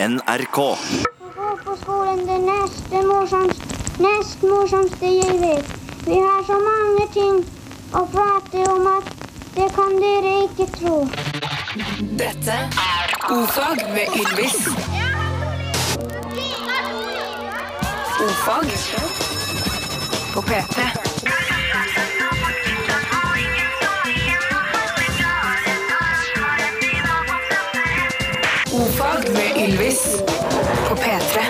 NRK. Gå på skolen det neste morsomst, nest morsomste jeg vet. Vi har så mange ting å prate om at det kan dere ikke tro. Dette er Ofag med Ylvis. Ofag på P3. Med på P3.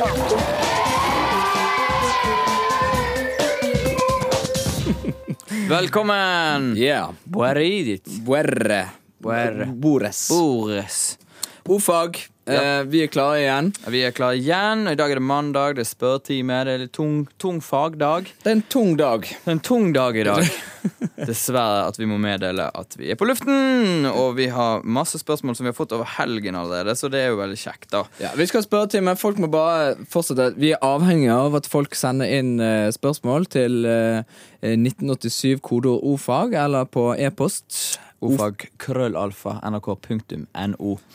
Velkommen! Yeah. Bueridit. Buerre. Buerre. Bores. Bores. Ofag. Eh, vi er klare igjen. Vi er klare igjen, og i dag er det mandag, det er spørretime, det er litt tung, tung fagdag. Det er en tung dag. Det er en tung dag i dag. Dessverre at vi må meddele at vi er på luften, og vi har masse spørsmål som vi har fått over helgen allerede, så det er jo veldig kjekt, da. Ja, vi skal spørre spørretime. folk må bare fortsette. Vi er avhengige av at folk sender inn eh, spørsmål til eh, 1987 kodeord ordfag, eller på e-post. Ofag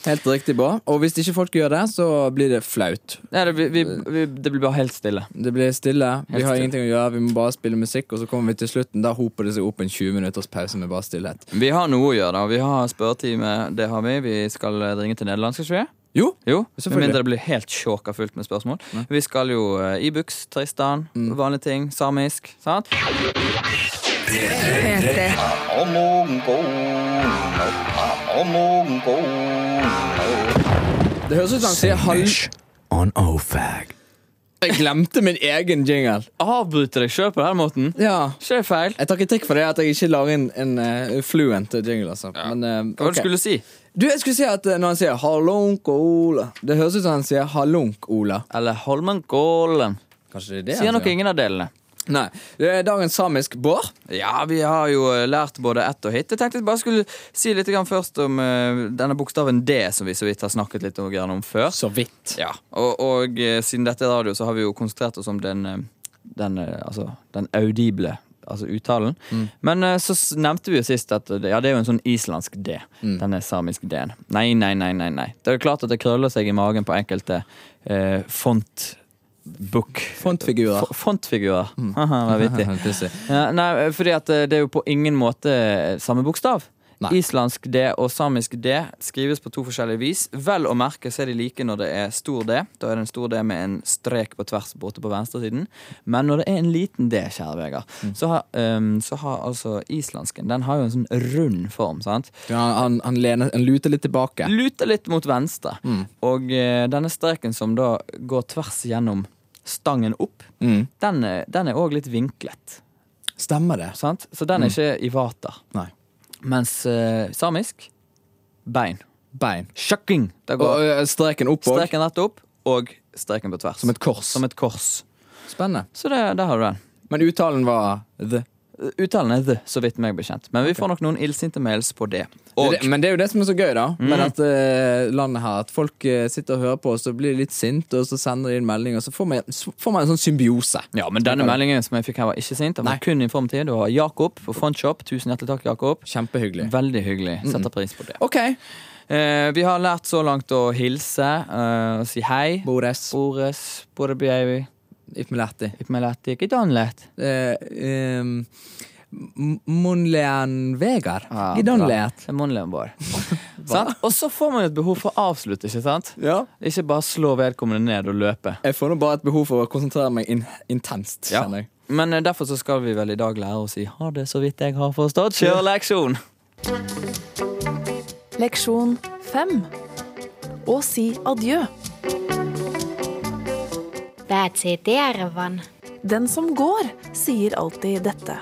Helt riktig bra. Og hvis ikke folk gjør det, så blir det flaut. Nei, det, vi, vi, det blir bare helt stille. Det blir stille. Vi har stille. ingenting å gjøre. Vi må bare spille musikk, og så kommer vi til slutten. Da hoper det seg opp en 20 minutters pause med bare stillhet. Vi har noe å gjøre, da. Vi har spørretime, det har vi. Vi skal ringe til Nederland, skal ikke vi? Jo, Jo, med mindre det blir helt sjåka fullt med spørsmål. Vi skal jo Ibux, Tristan, Mm. vanlige ting, samisk. sant? P3. det høres ut som han sier halv... On OFAG. Jeg glemte min egen jingle. Avbryte deg sjøl på denne måten? Ja. Ikke det feil? Jeg tar kritikk for det at jeg ikke lager en, en uh, fluent jingle. Altså. Men, eh, Hva var det du skulle si? Du, jeg skulle si at eh, Når han sier 'hallonk Ola' Det høres ut som han sier 'hallonk Ola'. Eller Holmenkollen. Kanskje det er det Sier nok ingen av delene. Nei. Dagens samisk Bård. Ja, vi har jo eh, lært både ett og hit. Jeg tenkte jeg bare skulle si litt først om eh, denne bokstaven D, som vi så vidt har snakket litt om, før. Så vidt. Ja, og, og eh, siden dette er radio, så har vi jo konsentrert oss om den, den, altså, den audible Altså uttalen. Men eh, så nevnte vi jo sist at ja, det er jo en sånn islandsk D. Denne samiske D-en. Nei, nei, nei, nei, nei. Det er jo klart at det krøller seg i magen på enkelte eh, fontbook... Fontfigurer. Fontfigurer. Aha, det var vittig. Ja, nei, fordi at eh, det er jo på ingen måte samme bokstav. Nei. Islandsk D og samisk D skrives på to forskjellige vis. Vel å merke så er de like når det er stor D. Da er det en stor D med en strek på tvers borte på venstresiden. Men når det er en liten D, kjære Vegard, Mm. så, ehm, så har altså islandsken Den har jo en sånn rund form. sant? Ja, han, han, lener, han luter litt tilbake. Luter litt mot venstre. Mm. Og uh, denne streken som da går tvers gjennom stangen opp, Mm. den er- den er òg litt vinklet. Stemmer det? Sant? Så den er ikke i vater. Nei. Mens uh, samisk bein. Bein. Sjakking. Og går eh, streken opp òg. streken rett opp og streken på tvers. Som et kors. Som et kors. Spennende. Så det, der har du den. Men uttalen var the. Uttalen er the, så vidt meg bekjent. Men vi får nok noen illsinte mails på det. Og men det er jo det som er så gøy, da. Mm. Med dette eh, landet her. At folk eh, sitter og hører på, og så blir litt sinte, og så sender de inn melding, og så får man, så får man en sånn symbiose. ja, men denne meldingen som jeg fikk her, var ikke sint. Den var Nei. kun informativ. Det var Jakob på Fontshop. Tusen hjertelig takk, Jakob. Kjempehyggelig. Veldig hyggelig. Setter pris på det. OK. Eh, vi har lært så langt å hilse eh, og si hei. Bores. Bores, Bore Baby, Ifmelati. Ipmelati, Gidanlet. Eh, um, Monlean Vegard. Ah, er munnlig vår. Og så får man jo et behov for å avslutte, ikke sant? Ja. Ikke bare slå vedkommende ned og løpe. Jeg får nå bare et behov for å konsentrere meg in intenst, Ja. kjenner jeg. Men eh, derfor så skal vi vel i dag lære å si 'ha det så vidt jeg har forstått'. Kjør leksjon! Leksjon 5. Å si adjø. Den som går, sier alltid dette.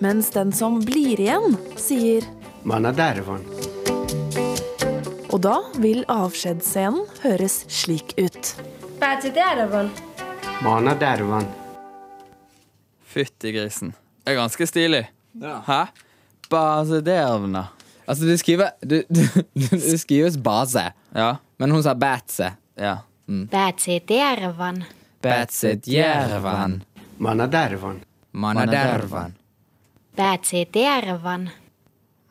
Mens den som blir igjen, sier Og da vil avskjedsscenen høres slik ut. Fytti grisen. Det er ganske stilig. Ja. Hæ? Basedervna. Altså, du skriver, Du, du, du skrives base, Ja. men hun sa batse. ja. Päätse tervan, Batset järvan. Mana dervan. Manadervan. päätse tervan,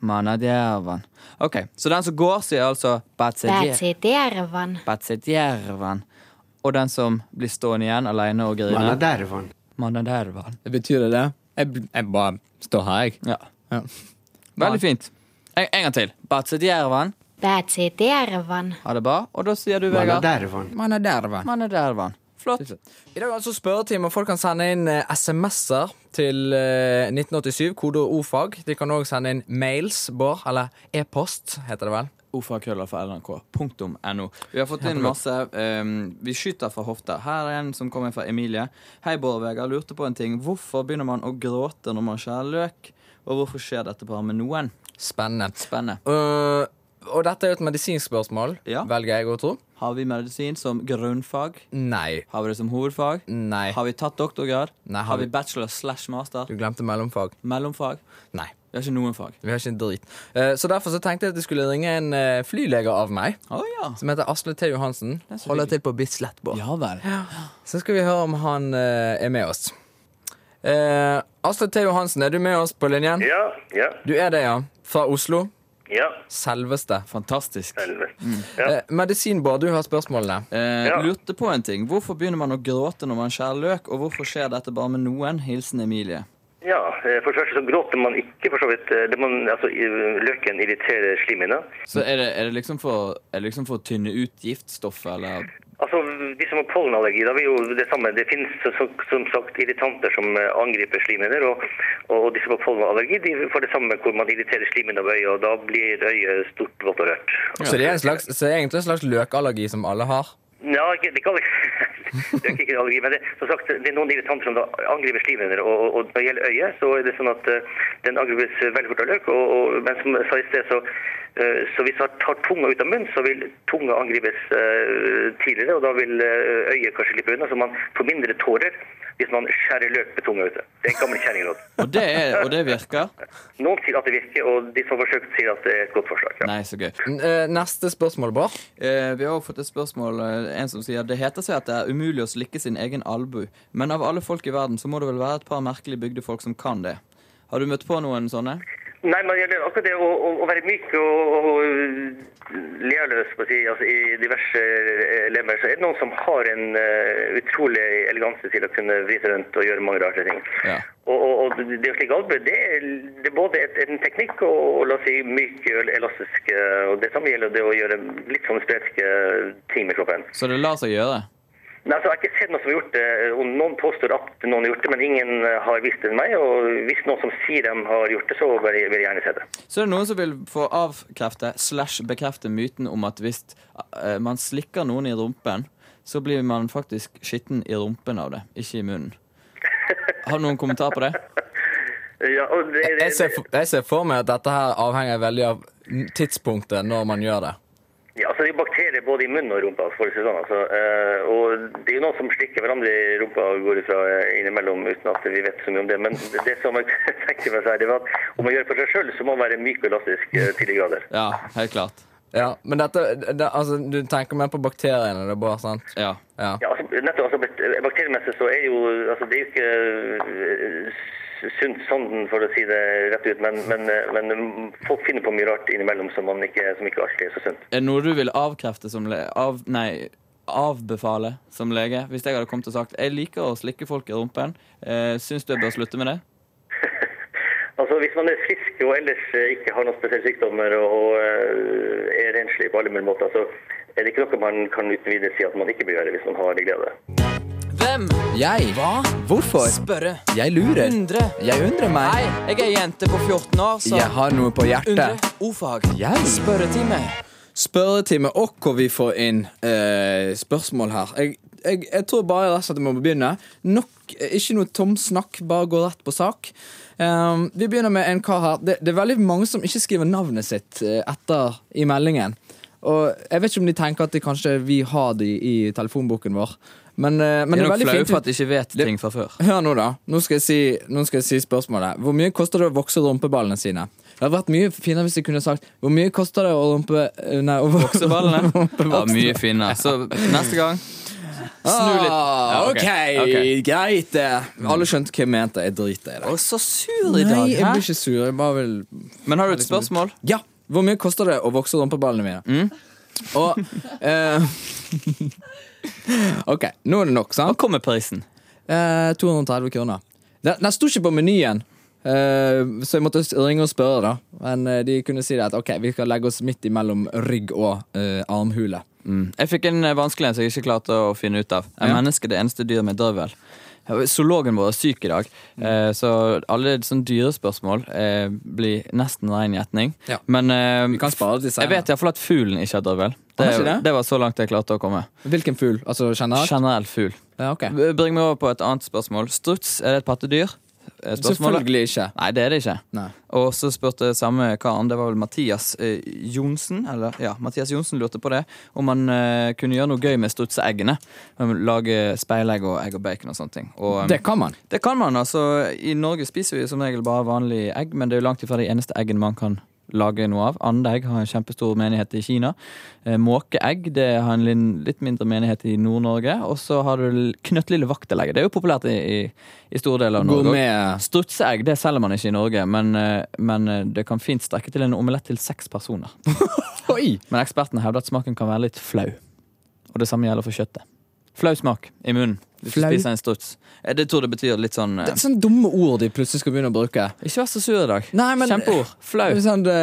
Manadjervan. Ok, Så den som går, sier altså Batsidjervan. Batsedjervan. Og den som blir stående igjen alene og grine Manadervan. Manadervan. Betyr det det? Jeg, jeg bare står her, jeg. Ja. Ja. Veldig fint. En, en gang til. Batsedjervan. Batsidjervan. Ha det bra. Og da sier du, Vegard Manadervan. Man er dervann. Man er Manadervan. Flott. I dag er altså spørretime, og folk kan sende inn eh, SMS-er til eh, 1987, kode ordfag. De kan òg sende inn mails, Bård, eller e-post, heter det vel. Ordfagkrøller.nrk.no. Vi har fått inn masse. um, vi skyter fra hofta. Her er en som kommer fra Emilie. Hei, Bård og Vegard. Lurte på en ting. Hvorfor begynner man å gråte når man skjærer løk? Og hvorfor skjer dette bare med noen? Spennende. Spennende. Uh, og dette er jo et medisinsk spørsmål, Ja. velger jeg å tro. Har vi medisin som grunnfag? Nei. Har vi det som hovedfag? Nei. Har vi tatt doktorgrad? Nei, har har vi vi- bachelor slash master? Du glemte mellomfag. Mellomfag? Nei. Vi har ikke noen fag. Vi har ikke en drit. Eh, så derfor så tenkte jeg at jeg skulle ringe en eh, flylege av meg, Å ja. som heter Asle T. Johansen. er så Holder til på Bislett, Bård. Ja vel. Så skal vi høre om han eh, er med oss. Eh, Asle T. Johansen, er du med oss på linjen? Ja, ja, Du er det, ja. Fra Oslo. Ja. Selveste. Fantastisk. Helvete. Eh, Medisinbård, du har spørsmålene. Eh, Ja. Lurte på en ting. Hvorfor begynner man å gråte når man skjærer løk, og hvorfor skjer dette bare med noen? Hilsen Emilie. Ja, eh, for det første så gråter man ikke, for så vidt. eh, Det man, altså, løken irriterer slimhinna. Så er det, er det liksom for Er det liksom for å tynne ut giftstoffet, eller Altså, de som har pollenallergi, da vil jo det samme. Det finnes som sagt irritanter som eh, angriper slimhinner, og, og de som har pollenallergi, de får det samme hvor man irriterer slimhinna av øyet, og da blir øyet stort, vått og rørt. Så det er, en slags, så er egentlig en slags løkallergi som alle har? Ja, ikke, det, kan, det er ikke allergi, men det, som sagt, det er noen irritanter som da angriper slimhinner. Og, og, når det gjelder øyet, så er det sånn at uh, den angripes veldig fort av løk. Og, og, men som jeg sa i sted, så, uh, så hvis man tar tunga ut av munnen, så vil tunga angripes uh, tidligere. Og da vil øyet kanskje slippe unna, så man får mindre tårer hvis man skjærer løk med tunga ute. Det er en gammel kjerringråd. Og det, og det virker? Noen sier at det virker, og de som har forsøkt, sier at det er et godt forslag. Ja. Nei, så gøy. Eh, Neste spørsmål, Bård. Eh, vi har også fått et spørsmål. eh, En som sier det heter seg at det er umulig å slikke sin egen albu. Men av alle folk i verden så må det vel være et par merkelig bygde folk som kan det. Har du møtt på noen sånne? Nei, men akkurat det å, å, å være myk og, og lealøs si, altså, i diverse eh, lemmer, så er det noen som har en uh, utrolig eleganse til å kunne vrite rundt og gjøre mange rare ting. Ja. Og, og, og det å slikke albu, det, det er både et, en teknikk og, og la oss si myk elastisk. Og det samme gjelder det å gjøre litt sånn spretiske ting med kroppen. Så det lar seg gjøre? Nei, altså, Jeg har ikke sett noen som har gjort det. og Noen påstår at noen har gjort det, men ingen eh, har visst det enn meg. Og hvis noen som sier de har gjort det, så vil jeg, vil jeg gjerne se det. Så er det noen som vil få avkrefte slash bekrefte myten om at hvis eh, man slikker noen i rumpen, så blir man faktisk skitten i rumpen av det, ikke i munnen. Har du noen kommentar på det? Ja, og det, det, Jeg ser, for, jeg ser for meg at dette her avhenger veldig av tidspunktet når man gjør det. Ja, altså Det er bakterier både i munnen og rumpa. for å si sånn, altså. Eh, og Det er jo noen som slikker hverandre i rumpa og går ifra eh, innimellom uten at vi vet så mye om det. Men det, som jeg tenkte meg det var at om man gjør det for seg sjøl, så må man være myk og elastisk eh, til de grader. Ja, helt klart. Ja, Men dette, det, altså, du tenker mer på bakteriene, det er bare sant? Ja. Ja. Ja, altså, nettopp, altså, Bakteriemessig så er jo altså, Det er jo ikke eh, sunt sånn, for å si det rett ut, men, men, eh, men folk finner på mye rart innimellom som, man ikke, som ikke alltid er så sunt. Er det noe du vil avkrefte som le av, Nei, avbefale som lege? Hvis jeg hadde kommet og sagt jeg liker å slikke folk i rumpen, eh, syns du jeg bør slutte med det? Altså, Hvis man er frisk og ellers eh, ikke har noen spesielle sykdommer og, eh, er renslig på alle mulige måter, så er det ikke noe man kan uten videre si at man ikke bør gjøre hvis man har det glede. Hvem? Jeg? Hva? Hvorfor? Spørre. Jeg lurer. Undre. Jeg undrer meg. Hei, jeg er jente på 14 år, så Jeg har noe på hjertet. Undre. Ordfag. Jeg? Spørretime. Spørretime, og hvor vi får inn eh, spørsmål her. Jeg, jeg, jeg tror bare rett og slett vi må begynne. Nok, eh, Ikke noe tomsnakk, bare gå rett på sak. Um, vi begynner med en kar her. Det, det er veldig mange som ikke skriver navnet sitt eh, etter i meldingen. Og Jeg vet ikke om de tenker at de kanskje vi har de i telefonboken vår. Men, eh, men De det er er nok veldig fint. for at de ikke vet Det- ting fra før. Hør nå, da. Nå skal, jeg si, nå skal jeg si spørsmålet. Hvor mye koster det å vokse rumpeballene sine? Det hadde vært mye finere hvis jeg kunne sagt Hvor mye koster det å rumpe... Nei, å Vokseballene? Ja, mye finere. Så neste gang Snu litt. Ah, Ja, ok, ok. greit det. Alle skjønte hva jeg mente. Jeg driter i det. Å, så sur i dag. Nei, jeg hæ? blir ikke sur. Jeg bare vil Men har du et spørsmål? Ja. Hvor mye koster det å vokse rumpeballene mine? Mm. Og eh, OK, nå er det nok, Hva sant? kommer prisen? Eh, 230 kroner. Den, den sto ikke på menyen, eh, så jeg måtte ringe og spørre. da Men eh, de kunne si det at ok, vi skal legge oss midt imellom rygg og eh, armhule. Mm. Jeg fikk en eh, vanskelig en som jeg ikke klarte å finne ut av. Er Ja. mennesket det eneste dyr med drøvel? Zoologen vår er syk i dag, eh, så alle sånne dyrespørsmål eh, blir nesten ren gjetning. Ja. Men eh, Vi kan spare til jeg vet iallfall at fuglen ikke har drøvel. Det, det? det var så langt jeg klarte å komme. Hvilken fugl? Altså generelt? Generell fugl. Ja, okay. Bring meg over på et annet spørsmål. Struts, er det et pattedyr? Spørsmålet? Selvfølgelig ikke. Nei, det er det ikke. Nei. Og så spurte samme karen, det var vel Mathias eh, Johnsen, eller ja, Mathias Johnsen lurte på det, om man eh, kunne gjøre noe gøy med strutseeggene. Lage speilegg og egg og bacon og sånne ting. Og, um, Det kan man. det kan man, altså. I Norge spiser vi som regel bare vanlige egg, men det er jo langt ifra de eneste eggene man kan lage noe av. Andeegg har en kjempestor menighet i Kina. Eh, Måkeegg det har en litt mindre menighet i Nord-Norge. Og så har du knøttlille vaktelegget. Det er jo populært i, i, i store deler av Norge. Strutseegg det selger man ikke i Norge, men, eh, men eh, det kan fint strekke til en omelett til seks personer. Men ekspertene hevder at smaken kan være litt flau. Og det samme gjelder for kjøttet. Flau smak i munnen hvis Flau? du spiser en struts. Eh, Det tror det betyr litt sånn eh, Det er sånne dumme ord de plutselig skal begynne å bruke. Ikke vær så sur i dag. Nei, men- Kjempeord. Flau. Er Sånn, det,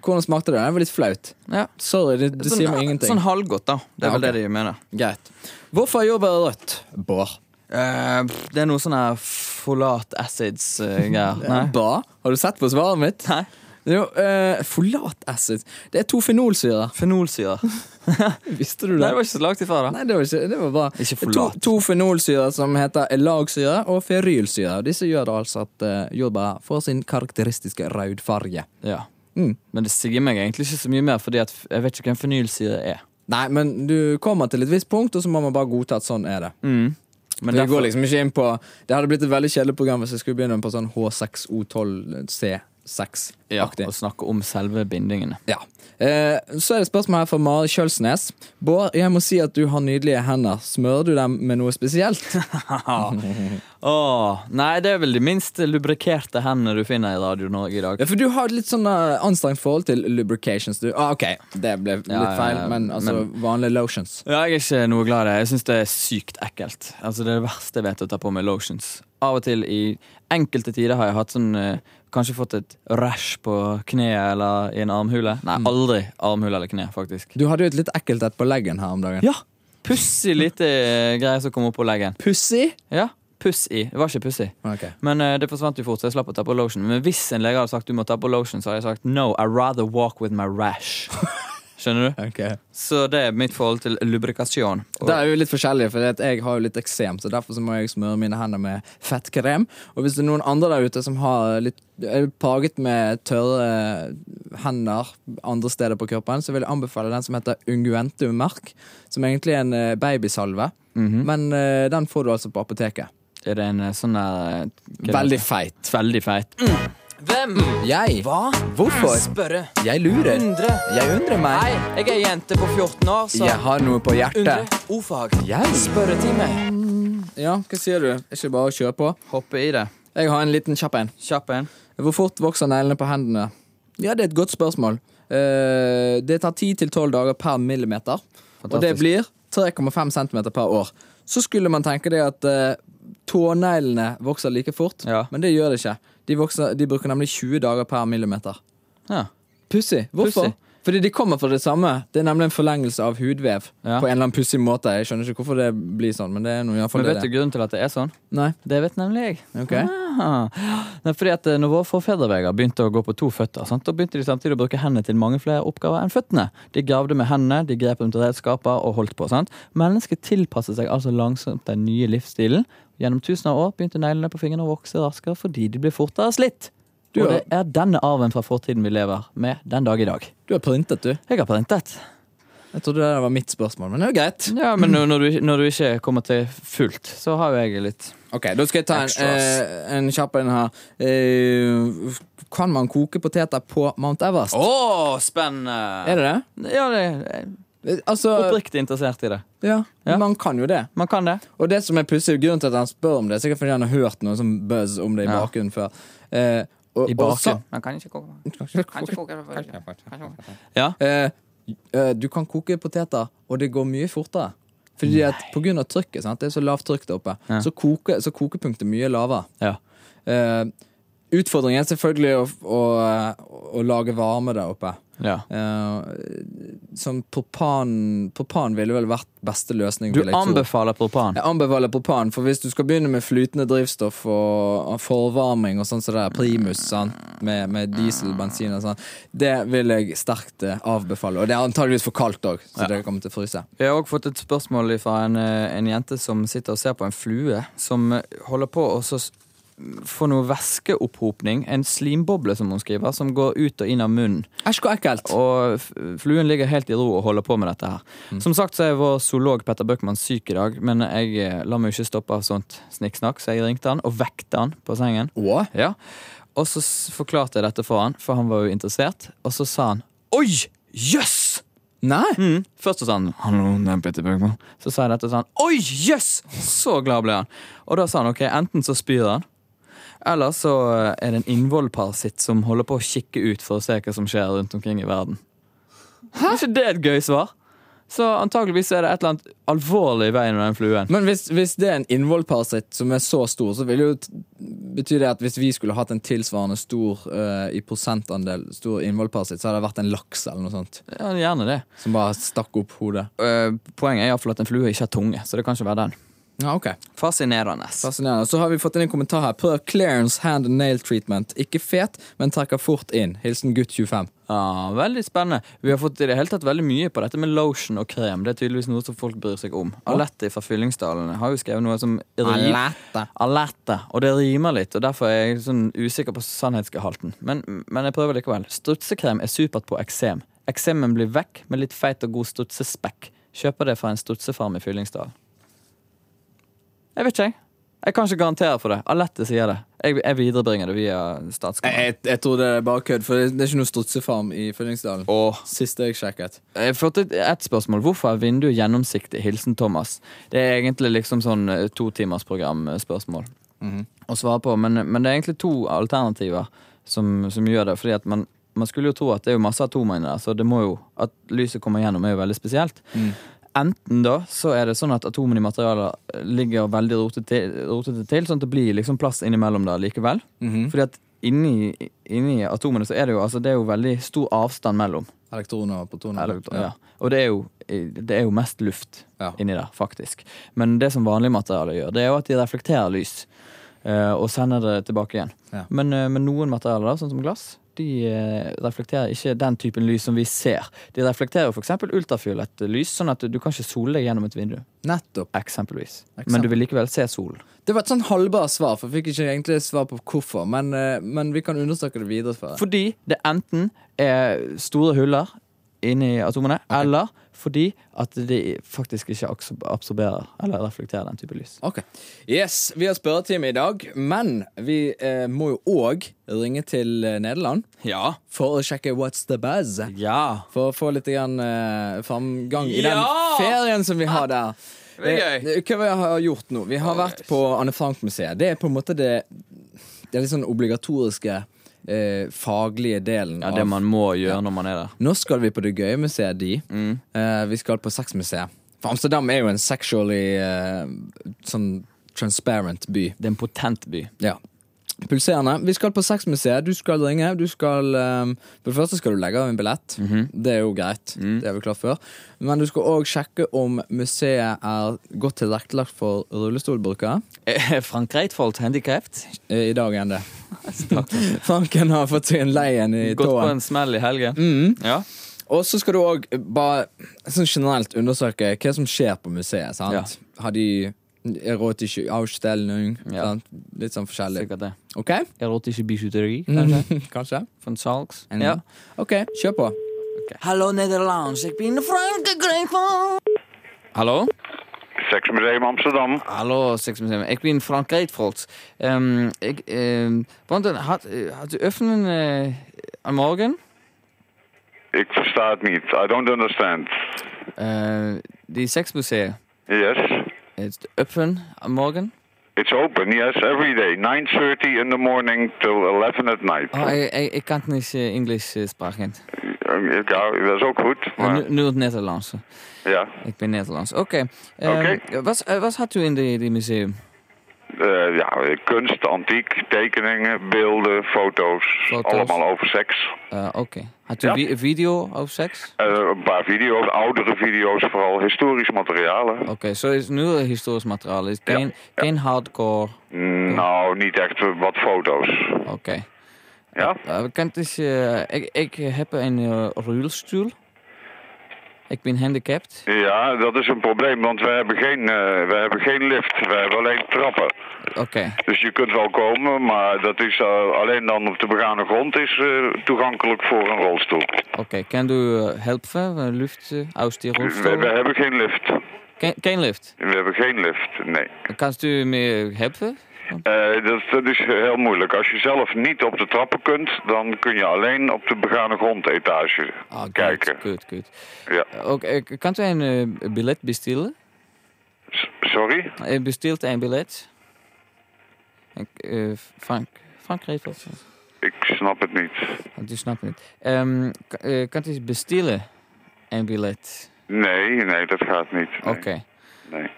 hvordan smakte det? Det var litt flaut. Ja. Sorry, det, det Sånn, sier meg ingenting. sånn halvgodt, da. Det er Ja, vel okay. det de mener. Greit. Hvorfor er jordbær rødt? Bård. Uh, det er noe sånn her folat acids-greier. Uh, Bra. Har du sett på svaret mitt? Nei. Jo, uh, folat acid. Det er to fenolsyrer. Fenolsyrer. Visste du det? Nei, det? det var ikke så langt ifra, da. Nei, det var, ikke, det var bra. Ikke folat. To, to fenolsyrer som heter elagsyre og ferylsyre. Disse gjør da altså at uh, jordbær får sin karakteristiske rødfarge. Ja. Mm. Men det sier meg egentlig ikke så mye mer, Fordi jeg vet ikke hvem fenylsyre er. Nei, men du kommer til et visst punkt, og så må man bare godta at sånn er det. Men Men det derfor- går liksom ikke inn på Det hadde blitt et veldig kjedelig program hvis jeg skulle begynne på sånn H6O12C6-aktig. ja, og snakke om selve bindingene. Ja. Eh, så er det spørsmål her fra Mari Kjølsnes. Bård, jeg må si at du har nydelige hender. Smører du dem med noe spesielt? Åh, nei, det er vel de minst lubrikerte hendene du finner i Radio Norge i dag. Ja, for du har et litt sånn eh, anstrengt forhold til lubrications. Du. Ah, ok, det ble litt Ja, feil, men altså men- vanlige lotions. Ja, jeg er ikke noe glad i det. Jeg syns det er sykt ekkelt. Altså Det er det verste jeg vet, å ta på meg lotions. Av og til i enkelte tider har jeg hatt sånn eh, Kanskje fått et rash på kneet eller i en armhule. Nei, aldri armhule eller kne, faktisk. Du hadde jo et litt ekkelt et på leggen her om dagen. Ja! Pussig lite greie som kom opp på leggen. Pussy? Ja, puss i. Det var ikke pussig. Okay. Men uh, det forsvant jo fort, så jeg slapp å ta på lotion. Men hvis en lege hadde sagt du må ta på lotion, så hadde jeg sagt no, I rather walk with my rash. Skjønner du? Okay. Så det er mitt forhold til lubrikasjon. Det er jo litt forskjellig, for jeg har jo litt eksem, så derfor så må jeg smøre mine hender med fettkrem. Og hvis det er noen andre der ute som har litt er plaget med tørre hender andre steder på kroppen, så vil jeg anbefale den som heter Unguentum Merk, som egentlig er en eh, babysalve. Men eh, den får du altså på apoteket. Er det en eh, sånn der? Veldig feit. Veldig feit. Hvem? Jeg? Hva? Hvorfor? Spørre. Jeg lurer. Undre. Jeg undrer meg. Hei, jeg er jente på 14 år, så Jeg har noe på hjertet. Undre. O-fag. Jeg? Spørretime. Ja, hva sier du? Ikke bare å kjøre på? Hoppe i det. Jeg har en liten kjapp en. Kjapp en. Hvor fort vokser neglene på hendene? Ja, det er et godt spørsmål. Eh, det tar 10-12 dager per millimeter. Fantastisk. Og det blir 3,5 cm per år. Så skulle man tenke det at eh, tåneglene vokser like fort, Ja. men det gjør det ikke. De, vokser, de bruker nemlig 20 dager per millimeter. Ja. Pussig. Hvorfor? Pussig. Fordi de kommer fra det samme. Det er nemlig en forlengelse av hudvev. Ja. På en eller annen pussig måte. Jeg skjønner ikke hvorfor det blir sånn, men det er noe i hvert fall Men det vet du grunnen til at det er sånn? Nei. Det vet nemlig jeg. Ok. Ah. Nei, fordi at eh, når våre forfedreveger begynte å gå på to føtter, sant? da begynte de samtidig å bruke hendene til mange flere oppgaver enn føttene. De gravde med hendene, de grep rundt redskaper og holdt på. Sant? Mennesket tilpasset seg altså langsomt den nye livsstilen. Gjennom tusen av år begynte neglene på fingrene å vokse raskere fordi de ble fortere slitt. Du og det er denne arven fra fortiden vi lever med den dag i dag. Du har printet, du. Jeg har printet. Jeg trodde det var mitt spørsmål, men det er jo greit. Ja, men når, du, når du ikke kommer til fullt, så har jo jeg litt Ok, Da skal jeg ta en, eh, en kjapp en her. Eh, kan man koke poteter på Mount Everest? Å, spennende! Er det det? Ja, det Altså, Oppriktig interessert i det. ja, Ja. man kan jo det. Man kan det. Og det som er pussig, grunnen til at han spør om det, er sikkert fordi han har hørt noe sånn buzz om det i Ja. bakgrunnen før. Eh, og, I bakgrunnen? Man kan ikke koke Ja. Eh, eh, du kan koke poteter, og det går mye fortere. Fordi at på grunn av trykket, sant? det er så lavt trykk der oppe, Ja. så, koke, så kokepunktet er mye lavere. ja. Eh, utfordringen er selvfølgelig å, å, å lage varme der oppe. Ja. Uh, som propan Propan ville vel vært beste løsning. Du jeg anbefaler propan. Jeg anbefaler propan, for hvis du skal begynne med flytende drivstoff og og forvarming og sånn som det der, primus? Med, med diesel, bensin og sånn, det vil jeg sterkt eh, avbefale. Og det er antageligvis for kaldt òg, så Ja. det kommer til å fryse. Vi har også fått et spørsmål fra en, eh, en jente som sitter og ser på en flue som holder på å så få noe væskeopphopning. En slimboble, som hun skriver, som går ut og inn av munnen. Æsj, hvor ekkelt! Og fluen ligger helt i ro og holder på med dette her. Som sagt så er vår zoolog Petter Bøckmann syk i dag, men jeg la lar meg ikke stoppe av sånt snikksnakk, så jeg ringte han og vekte han på sengen. What? Ja. Og så forklarte jeg dette for han, for han var jo interessert. Og så sa han Oi! Jøss! Nei! Mm. Først så sa han Hallo, det er Petter Bøckmann. Så sa jeg dette, og sa han Oi, jøss! Så glad ble han. Og da sa han ok, enten så spyr han, eller så er det en innvollparasitt som holder på å kikke ut for å se hva som skjer rundt omkring i verden. Hæ? Er ikke det et gøy svar? Så antakeligvis er det et eller annet alvorlig i veien med den fluen. Men hvis, hvis det er en innvollparasitt som er så stor, så vil jo bety det at hvis vi skulle hatt en tilsvarende stor uh, i prosentandel stor innvollparasitt, så hadde det vært en laks eller noe sånt Ja, gjerne det. som bare stakk opp hodet. Uh, Poenget er iallfall at en flue ikke har tunge, så det kan ikke være den. Ja, ok. Fascinerende. Fascinerende. Så har vi fått inn en kommentar her. Prøv Clarence hand and nail treatment. Ikke fet, men trekker fort inn. Hilsen gutt 25. Ja, Veldig spennende. Vi har fått i det hele tatt veldig mye på dette med lotion og krem. Det er tydeligvis noe som folk bryr seg om. Alette fra Fyllingsdalen har jo skrevet noe som Alette. Alette. Og det rimer litt, og derfor er jeg sånn usikker på sannhetsgehalten. Men, men jeg prøver likevel. Strutsekrem er supert på eksem. Eksemen blir vekk med litt feit og god strutsespekk. Kjøper det fra en strutsefarm i Fyllingsdalen. Jeg vet ikke, jeg. Jeg kan ikke garantere for det. Alette sier det. Jeg, jeg viderebringer det via Statskanalen. Jeg, jeg tror det er bare kødd, for det det er ikke noe strutsefarm i Fyllingsdalen. Åh, Siste jeg sjekket. Jeg har fått et, et spørsmål. Hvorfor er vinduet gjennomsiktig? Hilsen Thomas. Det er egentlig liksom sånn eh, totimersprogram-spørsmål å svare på, men, men det er egentlig to alternativer som, som gjør det. Fordi at man, man skulle jo tro at det er jo masse atomer inni der, så det må jo, at lyset kommer gjennom er jo veldig spesielt. Enten da så er det sånn at atomene i materialet ligger veldig rotete til, rotet til, sånn at det blir liksom plass innimellom da likevel. Fordi at inni, inni atomene så er det jo, altså, det er jo veldig stor avstand mellom. Elektroner og protoner. Elektroner, ja. Og det er, jo, det er jo mest luft Ja. inni der, faktisk. Men det som vanlige materialer gjør, det er jo at de reflekterer lys. eh, og sender det tilbake igjen. Ja. Men, eh, men noen materialer, da, sånn som glass, de eh, reflekterer ikke den typen lys som vi ser. De reflekterer f.eks. ultrafiolett lys, sånn at du, kan ikke sole deg gjennom et vindu. Nettopp. Eksempelvis. Eksempel. Men du vil likevel se solen. Det var et sånn halvbart svar, for jeg fikk ikke egentlig svar på hvorfor. Men, eh, men vi kan understreke det videre. For. Fordi det enten er store huller inni atomene, eller fordi at de faktisk ikke absorberer eller reflekterer den type lys. Ok. Yes, vi har spørretime i dag, men vi eh, må jo òg ringe til eh, Nederland Ja. for å sjekke What's the buzz. Ja. For å få litt grann, eh, framgang i den ferien som vi har der. Det er gøy. Hva vi har gjort nå? Vi har vært på Anne Frank-museet. Det er på en måte det, det er litt sånn obligatoriske eh, faglige delen ja, det av man må gjøre når man er der. Nå skal vi på det gøye museet, de. Eh, vi skal på sexmuseet. For Amsterdam er jo en sexually eh, sånn transparent by. Det er en potent by. Ja. Pulserende. Vi skal på sexmuseet. Du skal ringe. Du skal um, For det første skal du legge av en billett. Det er jo greit. Det er vi klart før. Men du skal òg sjekke om museet er godt tilrettelagt for rullestolbrukere. Er Frank Reitfoldt handikappet? Eh, I dag er det. Franken har fått seg en lei en i Gått på en smell i helgen? Ja. Og så skal du òg bare sånn generelt undersøke hva som skjer på museet. sant? Ja. Har de erotische Ausstellung? Ja. Sant? Litt sånn forskjellig. Sikkert det. OK? Erotische bijouteri, kanskje? Kanskje? Van Salks? En- Ja. OK, kjør på. Hallo Nederlands, ik ben Frank Reitfoldt. Hallo? Seksmuseum Amsterdam. Hallo, seksmuseum. Ik ben Frank Reitfoldt. Um, ik, um, want dan had, eh, had u öffnen uh, aan morgen? Ik versta het niet. I don't understand. Uh, de Sexmuseet. Yes. It's open am Morgen. It's open, yes, every day. 9.30 in the morning till 11 at night. Oh, ik, kan niet uh, Engels uh, spreken. Ja, dat is ook goed. Uh, Maar, nu, nu het Nederlands. ja. Ik ben Nederlands. Oké. Ehm, Oké. Wat, eh, wat had u in die museum? Eh, ja, kunst, antiek, tekeningen, beelden, foto's. Foto's. Allemaal over seks. Eh, Oké. Had u Ja. vi- video over seks? Eh, een paar video's, oudere video's, vooral historisch materialen. Oké, zo is nu historisch materiaal. Is geen, geen hardcore. Nou, niet echt wat foto's. Oké. Ja? Kent is, ik, ik heb een uh. Ik ben handicapped. Ja, dat is een probleem, want we hebben geen, eh, we hebben geen lift. We hebben alleen trappen. Oké. Dus je kunt wel komen, maar dat is eh, alleen dan op de begane grond is eh, toegankelijk voor een rolstoel. Oké, kan u helpen? Lucht uh, uit die rolstoel? we hebben geen lift. Geen, geen lift? We hebben geen lift, nee. Kan u me helpen? Eh, dat, dat is heel moeilijk. Als je zelf niet op de trappen kunt, dan kun je alleen op de begane grondetage Ah, kijken. Goed, goed. Ja. Oké, kan u een uh, biljet bestellen? S- Sorry? U bestelt een biljet? Frank, of... Ik snap het niet. Oh, u snapt het niet. Um, kan u bestellen een biljet? Nee, nee, dat gaat niet. Oké. Okay. Nee.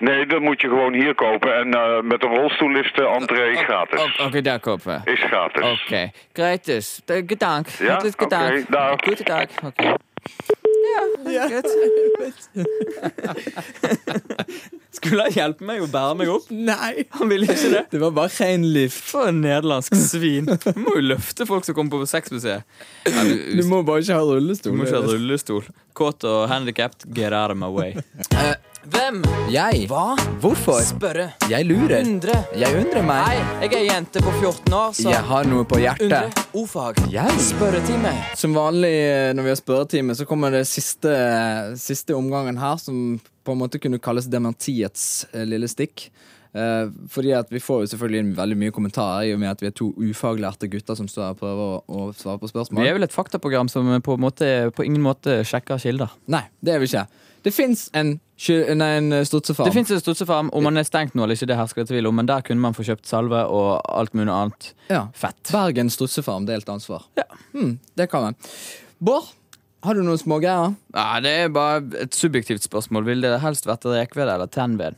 Nee, dan moet je gewoon hier kopen. En uh, met een rolstoel is de entree oh, gratis. Oké, okay, daar kopen Is gratis. Oké, okay. gratis. Gedank. Ja, Het is gedank. okay, dag. Goedendag. Oké. Okay. Ja, ja. goed. Skulle han hjelpe meg å bære meg opp? Nei. Han ville ikke det. Det var bare geen lift. For en nederlandsk svin. Du må jo løfte folk som kommer på sexmuseet. Ja, du, du, må bare ikke ha rullestol. Du må ikke ha rullestol. Kåt og handikapped, get out of my way. Uh, hvem? Jeg. Hva? Hvorfor? Spørre. Jeg lurer. Undre. Jeg undrer meg. Nei, jeg er jente på 14 år, så Jeg har noe på hjertet. Undre. Ordfag. Jeg. Spørretime. Som vanlig eh, når vi har spørretime, så kommer det siste, siste omgangen her, som på en måte kunne kalles dementiets eh, lille stikk. Eh, fordi at vi får jo selvfølgelig inn veldig mye kommentarer i og med at vi er to ufaglærte gutter som står og prøver å, å svare på spørsmål. Vi er vel et faktaprogram som på, en måte, på ingen måte sjekker kilder. Nei, det er vi ikke. Det fins en, nei, en strutsefarm. Det fins en strutsefarm. Om man er stengt nå eller ikke, det hersker det tvil om, men der kunne man få kjøpt salve og alt mulig annet Ja. fett. Bergen strutsefarm, delt ansvar. Ja. Hmm, det kan man. Bård, har du noen smågreier? Ja, det er bare et subjektivt spørsmål. Ville det helst vært rekved eller tennved?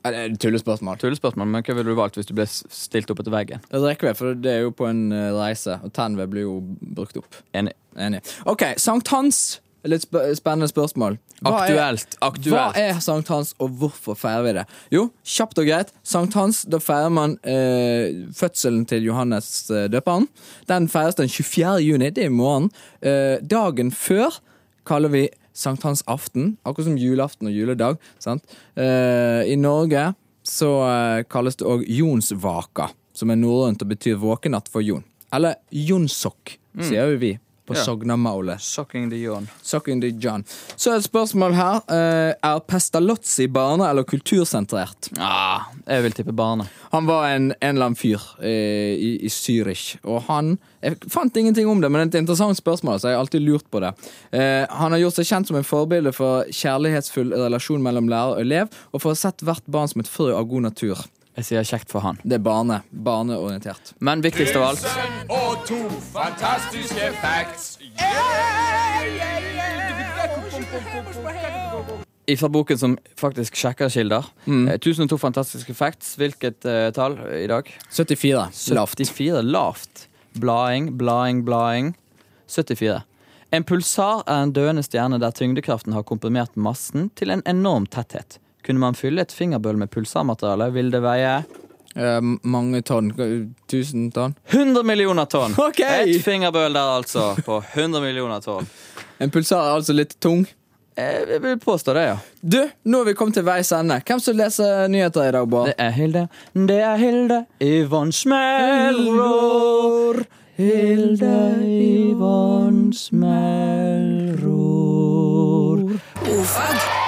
Ja, det er tullespørsmål. Tullespørsmål, men hva ville du valgt hvis du ble stilt opp etter veggen? Rekved, for det er jo på en eh, reise, og tennved blir jo brukt opp. Enig. Enig. OK, sankthans. Litt sp spennende spørsmål. Hva Aktuelt. Er, Aktuelt. hva er sankthans, og hvorfor feirer vi det? Jo, kjapt og greit. Sankthans, da feirer man eh, fødselen til Johannes eh, døperen. Den feires den 24. juni, det er i morgen. Eh, dagen før kaller vi sankthansaften, akkurat som julaften og juledag. Sant? Eh, I Norge så eh, kalles det òg jonsvaka, som er norrønt og betyr våkenatt for Jon. Eller jonsokk, sier jo vi på Ja. Sognamaulet. Shocking the John. Sucking the John. Så et spørsmål her. eh, er Pestalozzi barne- eller kultursentrert? Ah, jeg vil tippe barne. Han var en, en eller annen fyr eh, i, i Zürich, og han Jeg fant ingenting om det, men det er et interessant spørsmål, så jeg har alltid lurt på det. Eh, han har gjort seg kjent som en forbilde for kjærlighetsfull relasjon mellom lærer og elev, og for å ha sett hvert barn som et frø av god natur. Jeg sier kjekt for han. Det er barne, barneorientert. Men viktigst av alt Og to fantastiske facts. Fra boken som faktisk sjekker kilder. Mm. 1002 fantastiske facts. Hvilket uh, tall i dag? 74. Lavt. 74. Lavt. Blading, blading, blading. 74. En pulsar er en døende stjerne der tyngdekraften har komprimert massen til en enorm tetthet. Kunne man fylle et fingerbøl med pulsarmateriale, vil det veie Eh, mange tonn. Tusen tonn. 100 millioner tonn! Okay. Et fingerbøl der, altså. På 100 millioner tonn. En pulsar er altså litt tung. Jeg jeg vil påstå det, ja. Du, nå er vi kommet til veis ende. Hvem som leser nyheter i dag, Bård? Det er Hilde. Det er Hilde Yvonne Smelrår. Hilde Yvonne på P3.